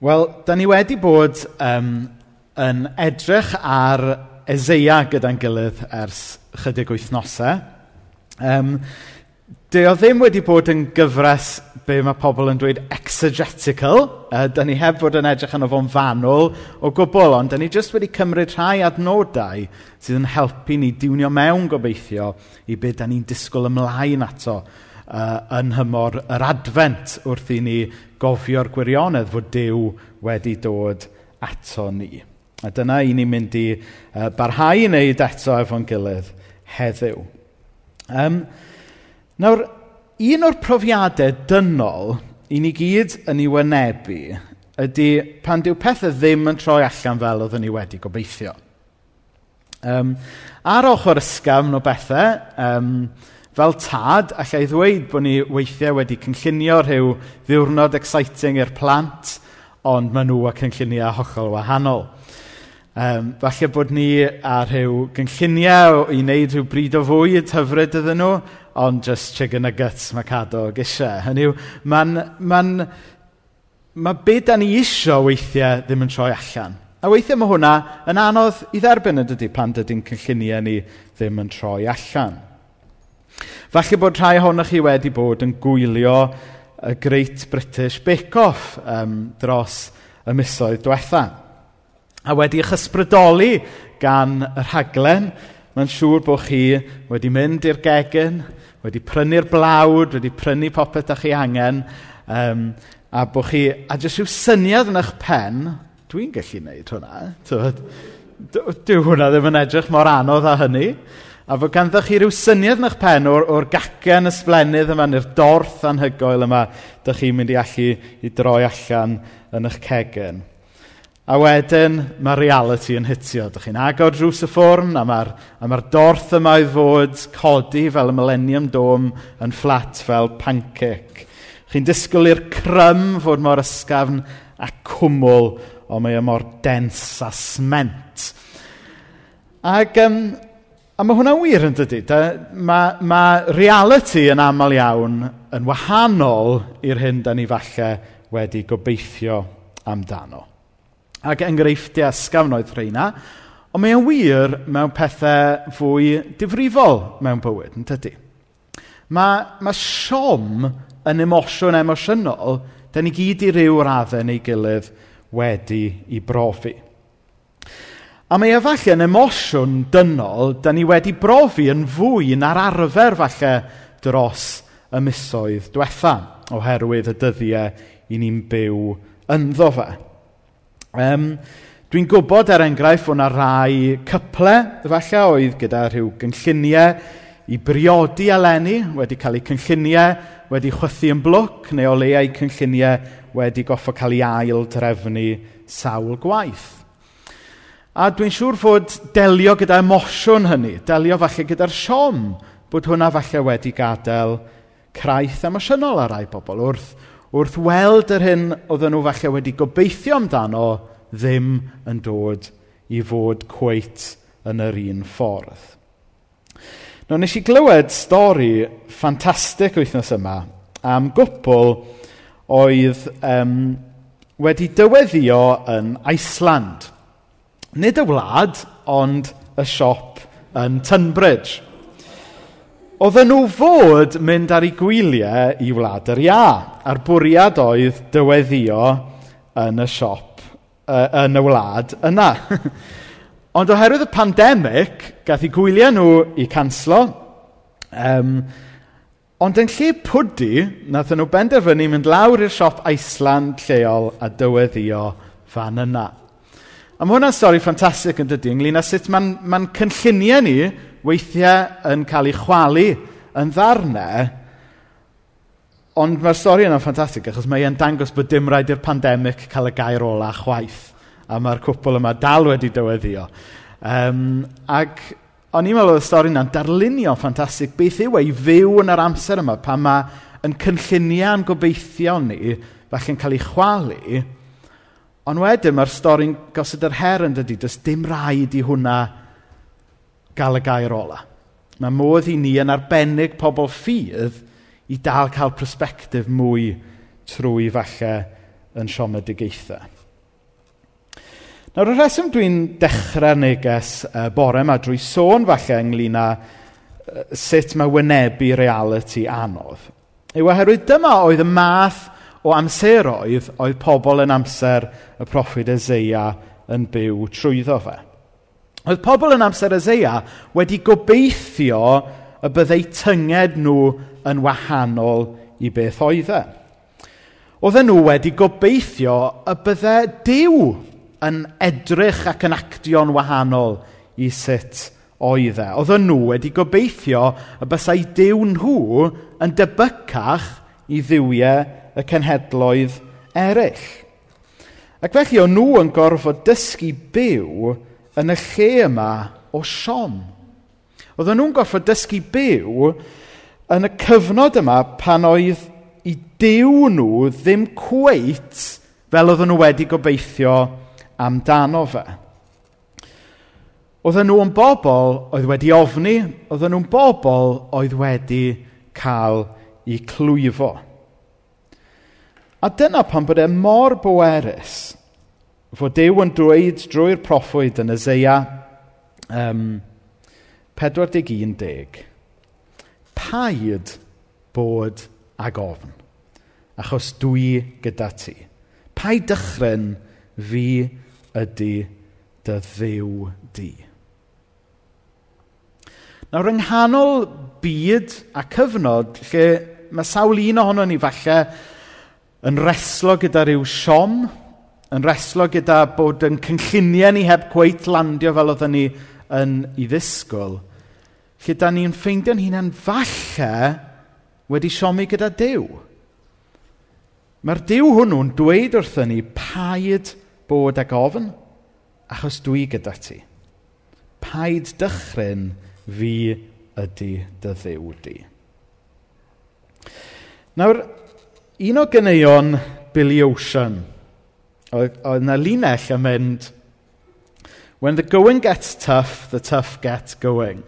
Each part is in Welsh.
Wel, da ni wedi bod um, yn edrych ar Ezeia gyda'n gilydd ers chydig wythnosau. Um, de o ddim wedi bod yn gyfres be mae pobl yn dweud exegetical. Uh, da ni heb fod yn edrych yn fo'n fanwl o gwbl, ond da ni jyst wedi cymryd rhai adnodau sydd yn helpu ni diwnio mewn gobeithio i be da ni'n disgwyl ymlaen ato uh, yn hymor yr advent wrth i ni gofio'r gwirionedd fod Dyw wedi dod ato ni. A dyna i ni'n mynd i uh, barhau i wneud eto efo'n gilydd heddiw. Um, nawr, un o'r profiadau dynol i ni gyd yn ei wynebu ydy pan dyw pethau ddim yn troi allan fel oedden ni wedi gobeithio. Um, ar ochr ysgafn o bethau, um, Fel tad, allai ddweud bod ni weithiau wedi cynllunio rhyw ddiwrnod exciting i'r plant, ond maen nhw a cynlluniau hollol wahanol. Um, falle bod ni a rhyw gynlluniau i wneud rhyw bryd o fwyd hyfryd iddyn nhw, ond just chicken nuggets mae cadw o gysiau. Hynny yw, mae'n... ma, mae be da ni isio weithiau ddim yn troi allan. A weithiau mae hwnna yn anodd i dderbyn ydy pan dydy'n cynlluniau ni ddim yn troi allan. Falle bod rhai ohonoch chi wedi bod yn gwylio y Great British Bake Off um, dros y misoedd diwetha. A wedi'ch ysbrydoli gan y rhaglen, mae'n siŵr bod chi wedi mynd i'r gegin, wedi prynu'r blawd, wedi prynu popeth ydych chi angen, um, a bod chi, a jyst rhyw syniad yn eich pen, dwi'n gallu wneud hwnna, tywed, dyw hwnna ddim yn edrych mor anodd â hynny, a fod ganddo chi rhyw syniad yn eich pen o'r, or gacen ysblenydd yma neu'r dorth anhygoel yma dych chi'n mynd i allu i droi allan yn eich cegen. A wedyn mae reality yn hitio. Dych chi'n agor drws y ffwrn a mae'r ma dorth yma i fod codi fel y Millennium Dome yn fflat fel pancake. Chi'n disgwyl i'r crym fod mor ysgafn a cwmwl, ond mae y mor dens a sment. Ac um, A mae hwnna'n wir yn dydy. Mae, mae reality yn aml iawn yn wahanol i'r hyn dan ni falle wedi gobeithio amdano. Ac enghreifftiau ysgafn oedd rheina, ond mae wir mewn pethau fwy difrifol mewn bywyd, yn tydi? Mae, mae siom yn emosiwn emosiynol, da ni gyd i ryw raddau neu gilydd wedi i brofi. A mae efallai yn emosiwn dynol, da ni wedi brofi yn fwy na'r arfer falle dros y misoedd diwetha, oherwydd y dyddiau i ni'n byw ynddo fe. Um, dwi'n gwybod er enghraifft bod yna rai cyple, efallai, oedd gyda rhyw gynlluniau i briodi eleni, wedi cael eu cynlluniau wedi chwythu yn blwc, neu o leiau cynlluniau wedi goffo cael ei ail drefnu sawl gwaith. A dwi'n siŵr fod delio gyda emosiwn hynny, delio falle gyda'r siom, bod hwnna falle wedi gadael craith emosiynol ar rai pobl wrth, wrth weld yr hyn oedden nhw falle wedi gobeithio amdano ddim yn dod i fod cweit yn yr un ffordd. No, nes i glywed stori ffantastig wythnos yma am gwbl oedd um, wedi dyweddio yn Iceland. Nid y wlad, ond y siop yn Tunbridge. Oedden nhw fod mynd ar ei gwyliau i wlad yr ia, a'r bwriad oedd dyweddio yn y siop, uh, yn y wlad yna. Ond oherwydd y pandemig, gath ei gwyliau nhw i canslo, um, ond yn lle pwdi, nath nhw benderfynu mynd lawr i'r siop Iceland lleol a dyweddio fan yna. A mae hwnna'n stori ffantastig yn dydy, ynglyn â sut mae'n ma cynlluniau ni weithiau yn cael ei chwalu yn ddarnau, ond mae'r stori yna'n ffantastig, achos mae e'n dangos bod dim rhaid i'r pandemig cael y gair ola chwaith, a mae'r cwpl yma dal wedi dyweddio. Um, ac o'n i'n meddwl y stori yna'n darlunio ffantastig beth yw ei fyw yn yr amser yma, pan mae yn cynlluniau'n gobeithio ni, falle'n cael ei chwalu, Ond wedyn mae'r stori'n gosod yr her yn dydy, does dim rhaid i hwnna gael y gair ola. Mae modd i ni yn arbennig pobl ffydd i dal cael persbectif mwy trwy falle yn siomedigaethau. Nawr, y rheswm dwi'n dechrau neges uh, bore yma drwy sôn falle ynglyn â uh, sut mae wynebu reality anodd, yw oherwydd dyma oedd y math o amseroedd oedd pobl yn amser y proffwyd Ezeia yn byw trwyddo fe. Oedd pobl yn amser Ezeia wedi gobeithio y byddai tynged nhw yn wahanol i beth oedd e. Oedden nhw wedi gobeithio y byddai Dyw yn edrych ac yn actio'n wahanol i sut oedd e. Oedden nhw wedi gobeithio y bysau Dyw nhw yn debycach i ddiwiau y cenhedloedd eraill. Ac felly o'n nhw yn gorfod dysgu byw yn y lle yma o siom. Oedden nhw'n gorfod dysgu byw yn y cyfnod yma pan oedd i dew nhw ddim cweit fel oedden nhw wedi gobeithio amdano fe. Oedden nhw yn bobl oedd wedi ofni, oedden nhw'n bobl oedd wedi cael eu clwyfo. A dyna pan bod e mor bwerus fod Dyw yn dweud drwy'r proffwyd yn Eseia um, 41 Paid bod ag ofn, achos dwi gyda ti. Paid dychryn fi ydy dy ddiw di. Nawr, yng nghanol byd a cyfnod lle mae sawl un ohono ni falle yn reslo gyda rhyw siom, yn reslo gyda bod yn cynlluniau ni heb gweit landio fel oedden ni yn ei ddisgwyl, lle da ni'n ffeindio'n hunain falle wedi siomi gyda Dyw. Mae'r Dyw hwnnw'n dweud wrthyn ni paid bod ag ofn, achos dwi gyda ti. Paid dychryn fi ydy dy ddiw di. Nawr, Un o gyneuon Billy Ocean, oedd, yna linell yn mynd, When the going gets tough, the tough get going.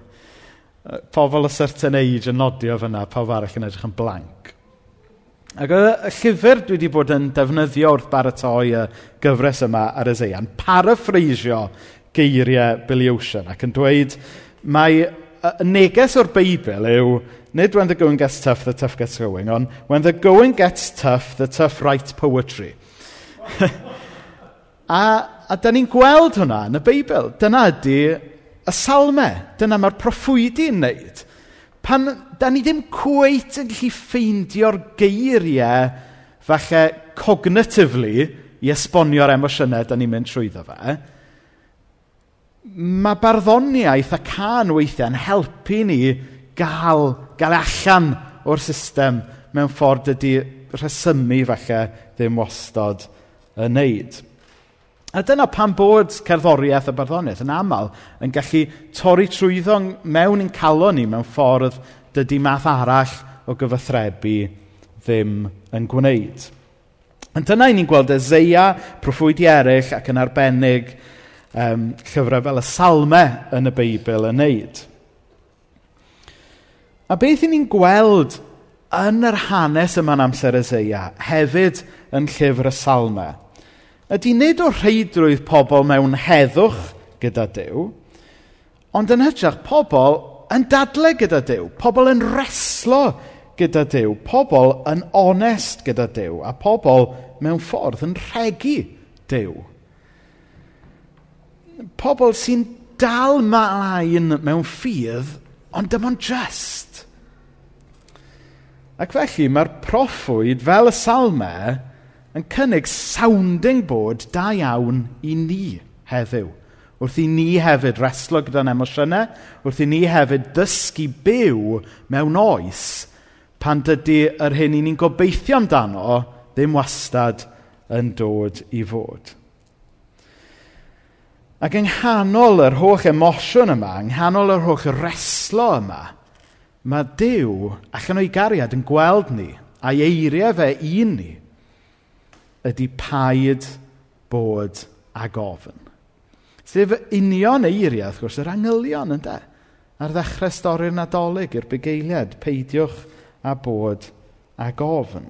Pobl o certain age yn nodio fyna, pawb arall yn edrych yn blank. Ac oedd y llyfr dwi wedi bod yn defnyddio wrth baratoi y gyfres yma ar y zeian, paraffreisio geiriau Billy Ocean ac yn dweud, mae y neges o'r Beibl yw, nid when the going gets tough, the tough gets going, ond when the going gets tough, the tough write poetry. a, a da ni'n gweld hwnna yn y Beibl. Dyna ydy y salmau. Dyna mae'r proffwydi'n wneud. Pan da ni ddim cweit yn gallu ffeindio'r geiriau falle cognitively i esbonio'r emosiynau da ni'n mynd trwyddo fe, ma' barddoniaeth a can weithiau yn helpu ni gael, gael e allan o'r system mewn ffordd ydy rhesymu falle ddim wastod yn wneud. A dyna pan bod cerddoriaeth a barddoniaeth yn aml yn gallu torri trwyddo mewn i'n calon ni mewn ffordd dydy math arall o gyfathrebu ddim yn gwneud. Ond dyna i ni'n gweld Ezeia, proffwydi eraill ac yn arbennig um, llyfrau fel y salmau yn y Beibl yn neud. A beth i ni'n gweld yn yr hanes yma'n amser Ezeia, hefyd yn llyfr y salmau, ydy nid o rheidrwydd pobl mewn heddwch gyda Dyw, ond yn hytrach pobl yn dadle gyda Dyw, pobl yn reslo gyda Dyw, pobl yn onest gyda Dyw, a pobl mewn ffordd yn rhegu Dyw pobl sy'n dal malain mewn ffydd, ond dim ond just. Ac felly mae'r proffwyd fel y salmau yn cynnig sounding board da iawn i ni heddiw. Wrth i ni hefyd reslo gyda'n emosiynau, wrth i ni hefyd dysgu byw mewn oes pan dydy yr hyn i ni'n gobeithio amdano ddim wastad yn dod i fod. Ac yng nghanol yr holl emosiwn yma, yng nghanol yr holl reslo yma, mae Dyw allan o'i gariad yn gweld ni a'i eiriau fe i ni ydy paid bod ag ofn. Sef union eiriau, wrth gwrs, yr angylion, ynde? Ar ddechrau stori'r nadolig i'r bugeiliad, peidiwch a bod ag ofn.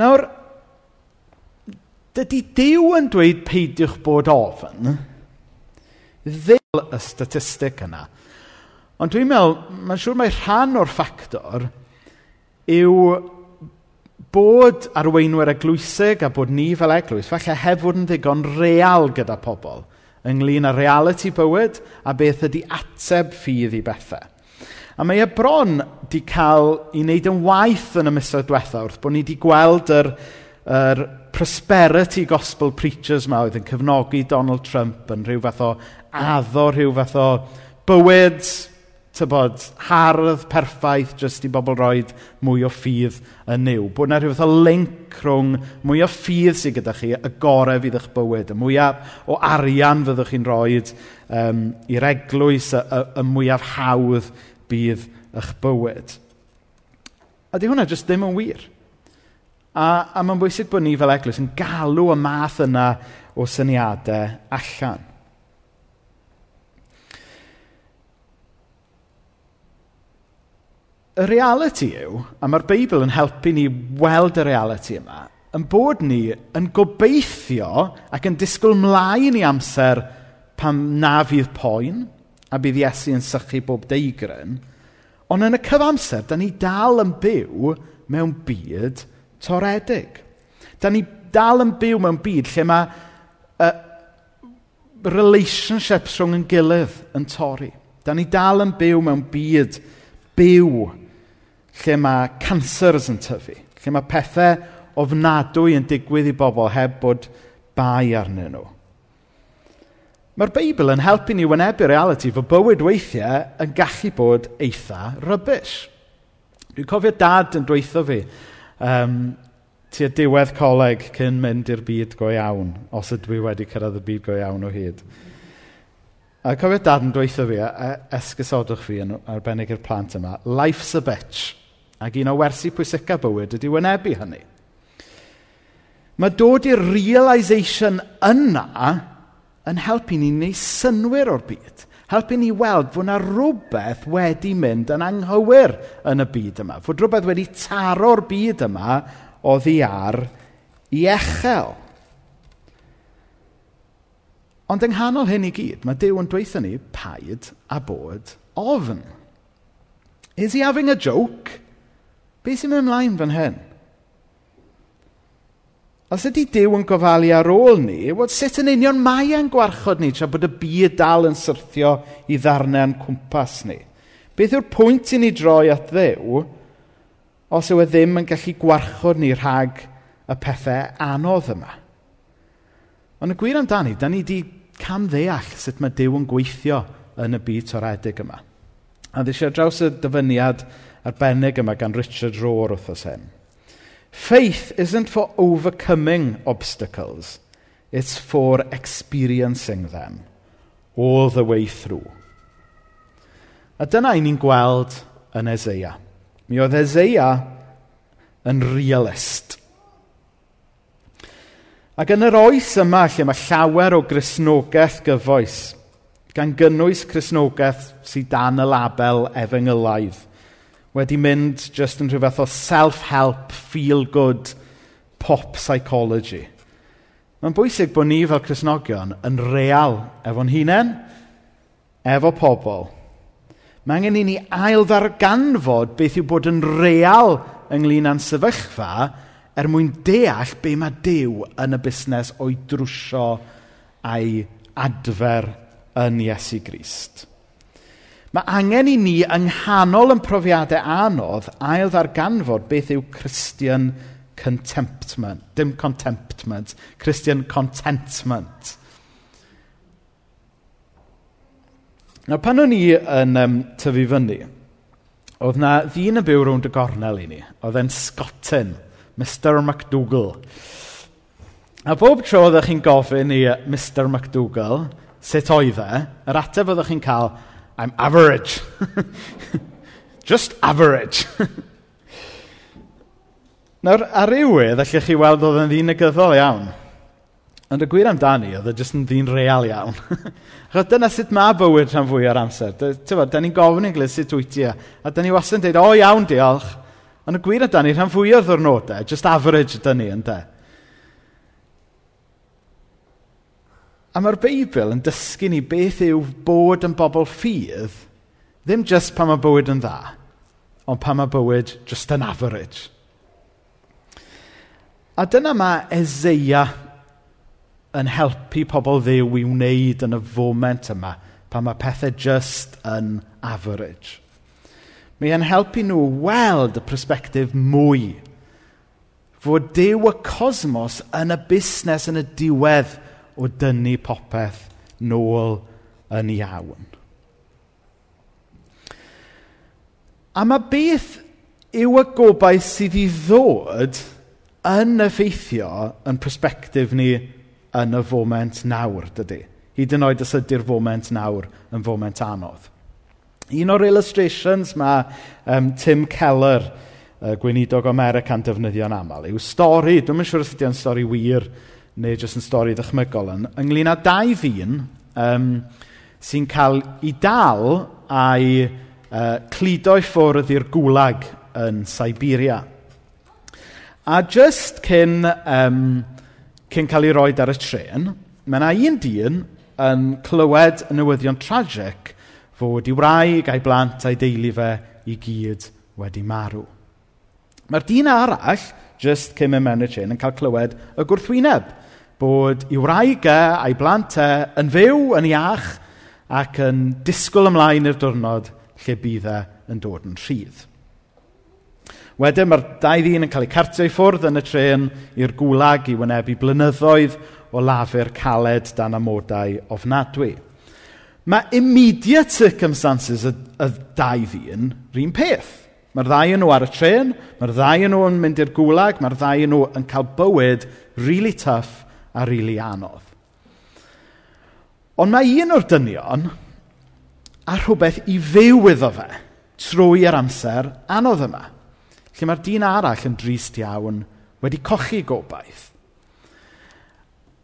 Nawr, Dydy Dyw yn dweud peidiwch bod ofn ddil y statistig yna. Ond dwi'n meddwl, mae'n siŵr mai rhan o'r ffactor yw bod arweinwyr eglwysig a bod ni fel eglwys, falle heb fod yn ddigon real gyda pobl ynglyn â reality bywyd a beth ydy ateb ffydd i bethau. A mae e bron wedi cael ei wneud yn waith yn y misoedd diwethaf wrth bod ni wedi gweld yr yr prosperity gospel preachers ma oedd yn cefnogi Donald Trump yn rhyw fath o addo, rhyw fath o bywyd, tybod, hardd perffaith jyst i bobl roed mwy o ffydd yn niw. Bod yna rhywbeth o link rhwng mwy o ffydd sydd gyda chi, y gorau fydd eich bywyd, y mwyaf o arian fyddwch chi'n roed um, i'r eglwys, y, y, y mwyaf hawdd bydd eich bywyd. A di hwnna jyst ddim yn wir. A, a mae'n bwysig bod ni fel eglwys yn galw y math yna o syniadau allan. Y reality yw, a mae'r Beibl yn helpu ni weld y reality yma, yn bod ni yn gobeithio ac yn disgwyl mlaen i amser pam na fydd poen a bydd Iesu yn sychu bob deigryn, ond yn y cyfamser, da ni dal yn byw mewn byd toredig. Da ni dal yn byw mewn byd lle mae uh, relationships rhwng yn gilydd yn torri. Da ni dal yn byw mewn byd byw lle mae cancers yn tyfu, lle mae pethau ofnadwy yn digwydd i bobl heb bod bai arnyn nhw. Mae'r Beibl yn helpu ni wynebu reality fod bywyd weithiau yn gallu bod eitha rybys. Dwi'n cofio dad yn dweithio fi um, tua diwedd coleg cyn mynd i'r byd go iawn, os ydw i wedi cyrraedd y byd go iawn o hyd. A cofio dad yn dweithio fi, a esgysodwch fi yn arbennig i'r plant yma, life's a bitch, ac un o wersi pwysica bywyd ydy wynebu hynny. Mae dod i'r realisation yna yn helpu ni wneud synwyr o'r byd. Helpu ni weld fod yna rhywbeth wedi mynd yn anghywir yn y byd yma. Fod rhywbeth wedi taro'r byd yma o ddiar i echel. Ond yng nghanol hyn i gyd, mae Dyw yn dweithio ni paid a bod ofn. Is he having a joke? Be sy'n mynd ymlaen fan hyn? Os ydy Dyw yn gofalu ar ôl ni, wel sut yn union mae e'n gwarchod ni tra bod y byd dal yn syrthio i ddarnau yn cwmpas ni? Beth yw'r pwynt i ni droi at ddew os yw e ddim yn gallu gwarchod ni rhag y pethau anodd yma? Ond y gwir amdani, da ni wedi cam ddeall sut mae Dyw yn gweithio yn y byd toredig yma. A ddysio draws y dyfyniad arbennig yma gan Richard Rohr wrthos hyn. Faith isn't for overcoming obstacles, it's for experiencing them all the way through. A dyna i ni'n gweld yn Ezeia. Mi oedd Ezeia yn realist. Ac yn yr oes yma lle mae llawer o grisnogaeth gyfoes, gan gynnwys crisnogaeth sydd dan y label efengylaidd – wedi mynd just yn rhywbeth o self-help, feel-good, pop psychology. Mae'n bwysig bod ni fel Cresnogion yn real efo'n hunain, efo pobl. Mae angen i ni ail ddarganfod beth yw bod yn real ynglyn â'n sefyllfa er mwyn deall be mae Dyw yn y busnes o'i drwsio a'i adfer yn Iesu Grist. Mae angen i ni, yng nghanol yn profiadau anodd, ail ddarganfod beth yw Christian contentment. Dim contentment, Christian contentment. Nawr, pan o'n i yn um, tyfu fyny, oedd na ddyn yn byw rownd y gornel i ni. Oedd e'n Scotin, Mr MacDougall. A bob tro oeddech chi'n gofyn i Mr MacDougall sut oedd e, yr ateb oeddech chi'n cael, I'm average. Just average. Nawr, ar iwydd, allech chi weld oedd yn ddyn negyddol iawn. Ond y gwir amdani, oedd e jyst yn ddyn real iawn. Achos dyna sut mae bywyd rhan fwy o'r amser. Tyfod, da ni'n gofyn i'n glis sut wyt ti. A da ni wastad yn dweud, o iawn, diolch. Ond y gwir amdani, rhan fwy o'r ddwrnodau, just average dyn ni, ynddo. A mae'r Beibl yn dysgu ni beth yw bod yn bobl ffydd, ddim jyst pan mae bywyd yn dda, ond pan mae bywyd just yn average. A dyna mae Ezeia yn helpu pobl ddew i wneud yn y foment yma, pan mae pethau just yn average. Mae e'n helpu nhw weld y persbectif mwy. Fod Dew y cosmos yn y busnes yn y diwedd o dynnu popeth nôl yn iawn. A mae beth yw y gobaith sydd i ddod yn effeithio yn persbectif ni yn y foment nawr, dydy? Hyd yn oed os ydy'r foment nawr yn foment anodd. Un o'r illustrations mae um, Tim Keller, uh, gweinidog America'n defnyddio'n aml, yw stori, dwi'n yn siŵr os ydy'n stori wir neu jyst yn stori ddychmygol yn, ynglyn â dau ddyn um, sy'n cael ei dal a'i uh, cludo i ffwrdd i'r gwlag yn Siberia. A jyst cyn, um, cyn cael ei roed ar y tren, mae yna un dyn yn clywed y newyddion tragic fod i wraig a'i blant a'i deulu fe i gyd wedi marw. Mae'r dyn arall, jyst cyn mynd mewn y tren, yn cael clywed y gwrthwyneb – bod i wraig e a'i blant e yn fyw, yn iach, ac yn disgwyl ymlaen i'r diwrnod lle bydd e yn dod yn rhydd. Wedyn mae'r dau ddyn yn cael eu cartio i ffwrdd yn y tren i'r gwlag i wynebu blynyddoedd o lafu'r caled dan amodau ofnadwy. Mae immediate circumstances y, y dau ddyn rhywun peth. Mae'r ddau yn nhw ar y tren, mae'r ddau yn nhw yn mynd i'r gwlag, mae'r ddau yn nhw yn cael bywyd really tough a rili really anodd. Ond mae un o'r dynion a rhywbeth i fyw iddo fe trwy yr amser anodd yma. Lle mae'r dyn arall yn drist iawn wedi cochi gobaith.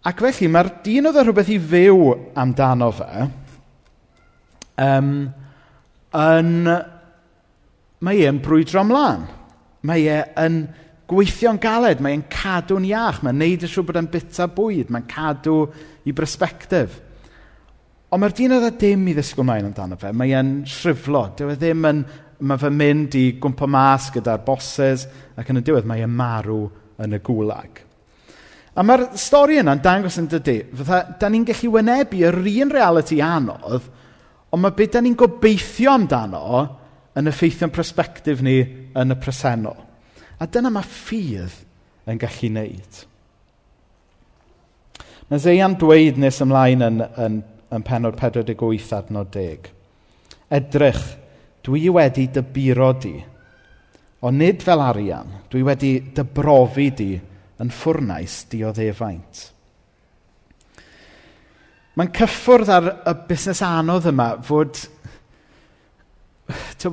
Ac felly mae'r dyn oedd e rhywbeth i fyw amdano fe um, yn... Mae e'n brwydro ymlaen. Mae e yn Gweithio'n galed, mae'n cadw'n iach, mae'n neud yn siŵr bod e'n bita bwyd, mae'n cadw i brysbectif. Ond mae'r dyn oedd e dim i ddysgu mlaen amdano fe, mae'n shriflo, dyw e ddim yn, mae fe mynd i gwmpa mas gyda'r bosses, ac yn y diwedd mae'n marw yn y gwlag. A mae'r stori yna'n dangos yn dydy, fydda, da ni'n gallu wynebu yr un reality anodd, ond mae beth da ni'n gobeithio amdano yn effeithio'n prospectif ni yn y presennol. A dyna mae ffydd yn gallu wneud. Mae Zeian dweud nes ymlaen yn, yn, yn penod 48 adnod 10. Edrych, dwi wedi dyburo di, ond nid fel arian, dwi wedi dybrofi di yn ffwrnais dioddefaint. Mae'n cyffwrdd ar y busnes anodd yma fod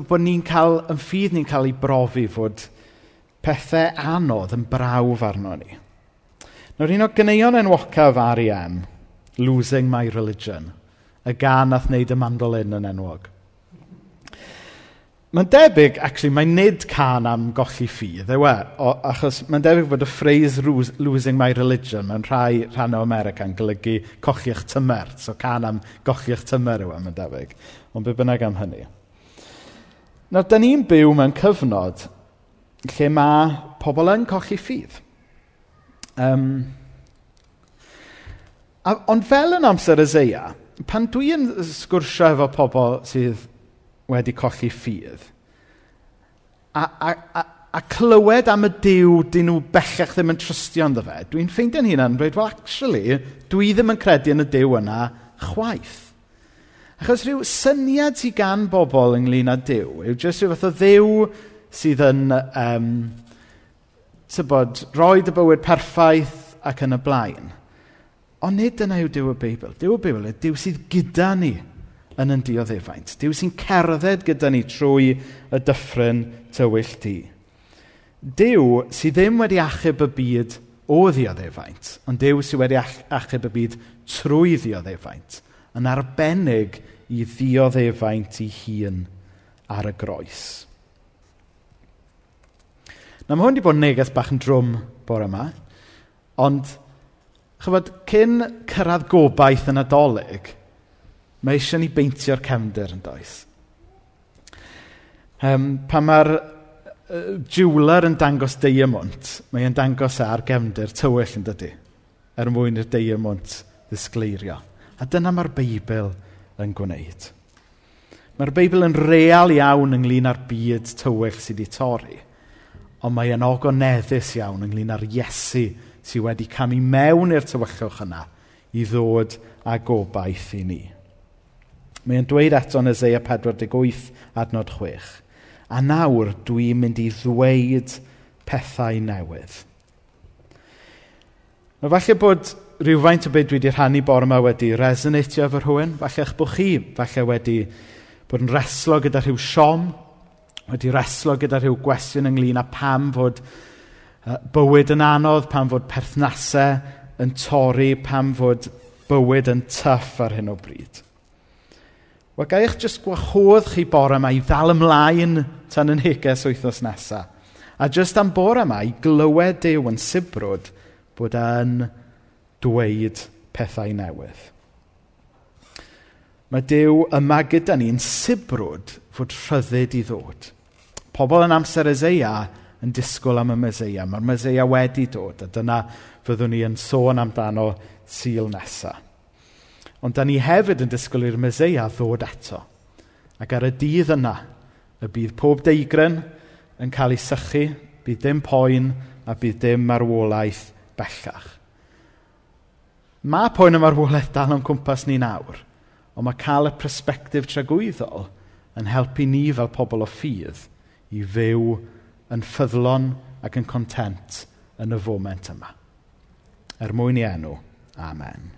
bod ni'n cael, yn ffydd ni'n cael ei brofi fod pethau anodd yn brawf arno ni. Nawr un o ganeuon enwocaf R.E.M, Losing My Religion, y gan ath wneud y mandolin yn enwog. Mae'n debyg, actually, mae nid can am golli ffydd, ewe, achos mae'n debyg bod y phrase losing my religion mewn rhai rhan o America yn golygu cochi eich tymer, so can am gochi eich tymer yw e, mae'n debyg, ond be bynnag am hynny. Nawr, da ni'n byw mewn cyfnod lle mae pobl yn colli ffydd. Um, a, ond fel yn amser y zeia, pan dwi yn sgwrsio efo pobl sydd wedi colli ffydd, a, a, a, a clywed am y diw dyn nhw bellach ddim yn trystio ynddo fe, dwi'n ffeindio'n hunan yn dweud, well, actually, dwi ddim yn credu yn y diw yna chwaith. Achos rhyw syniad sydd gan bobl ynglyn â diw, yw jyst rhyw fath o ddiw sydd yn, um, tybod, roi dy bywyd perffaith ac yn y blaen. Ond nid yna yw Dyw y Beibl. Dyw y Beibl yw Dyw sydd gyda ni yn yn dioddefaint. Dyw sy'n cerdded gyda ni trwy y dyffryn tywyll di. Dyw sydd ddim wedi achub y byd o ddioddefaint, ond Dyw sydd wedi achub y byd trwy ddioddefaint, yn arbennig i ddioddefaint i hun ar y groes. Na mae hwn wedi bod yn neges bach yn drwm bore yma, ond chyfod, cyn cyrraedd gobaith yn adolyg, mae eisiau ni beintio'r cefndir yn does? Um, pan mae'r uh, jiwler yn dangos deiamwnt, mae e'n dangos e ar gefndir tywyll yn dydy, Er mwyn i'r deiamwnt ddisgleirio. A dyna mae'r Beibl yn gwneud. Mae'r Beibl yn real iawn ynglyn â'r byd tywyll sydd wedi torri ond mae e'n ogoneddus iawn ynglyn â'r Iesu sydd wedi camu mewn i'r tywyllwch yna i ddod â gobaith i ni. Mae'n dweud eto yn Ezeia 48 adnod 6. A nawr dwi'n mynd i ddweud pethau newydd. Mae falle bod rhywfaint o beth dwi wedi rhannu bore yma wedi resonatio efo rhywun. Falle eich bod chi falle wedi bod yn reslo gyda rhyw siom wedi reslo gyda rhyw gwestiwn ynglyn â pam fod uh, bywyd yn anodd, pam fod perthnasau yn torri, pam fod bywyd yn tyff ar hyn o bryd. Wel, gael eich jyst gwahodd chi bore yma i ddal ymlaen tan yn heges wythnos nesaf. A jyst am bore yma i glywed Dyw yn sibrwd bod e'n dweud pethau newydd. Mae Dyw yma gyda ni'n sibrwd fod rhyddid i ddod. Pobl yn amser Ezeia yn disgwyl am y Meseia. Mae'r Meseia wedi dod a dyna fyddwn ni yn sôn amdano syl nesaf. Ond da ni hefyd yn disgwyl i'r Meseia ddod eto. Ac ar y dydd yna, y bydd pob deigryn yn cael ei sychu, bydd dim poen a bydd dim marwolaeth bellach. Mae poen y marwolaeth dal o'n cwmpas ni nawr. Ond mae cael y persbectif tragwyddol yn helpu ni fel pobl o ffydd i fyw yn ffyddlon ac yn content yn y foment yma. Er mwyn i enw. Amen.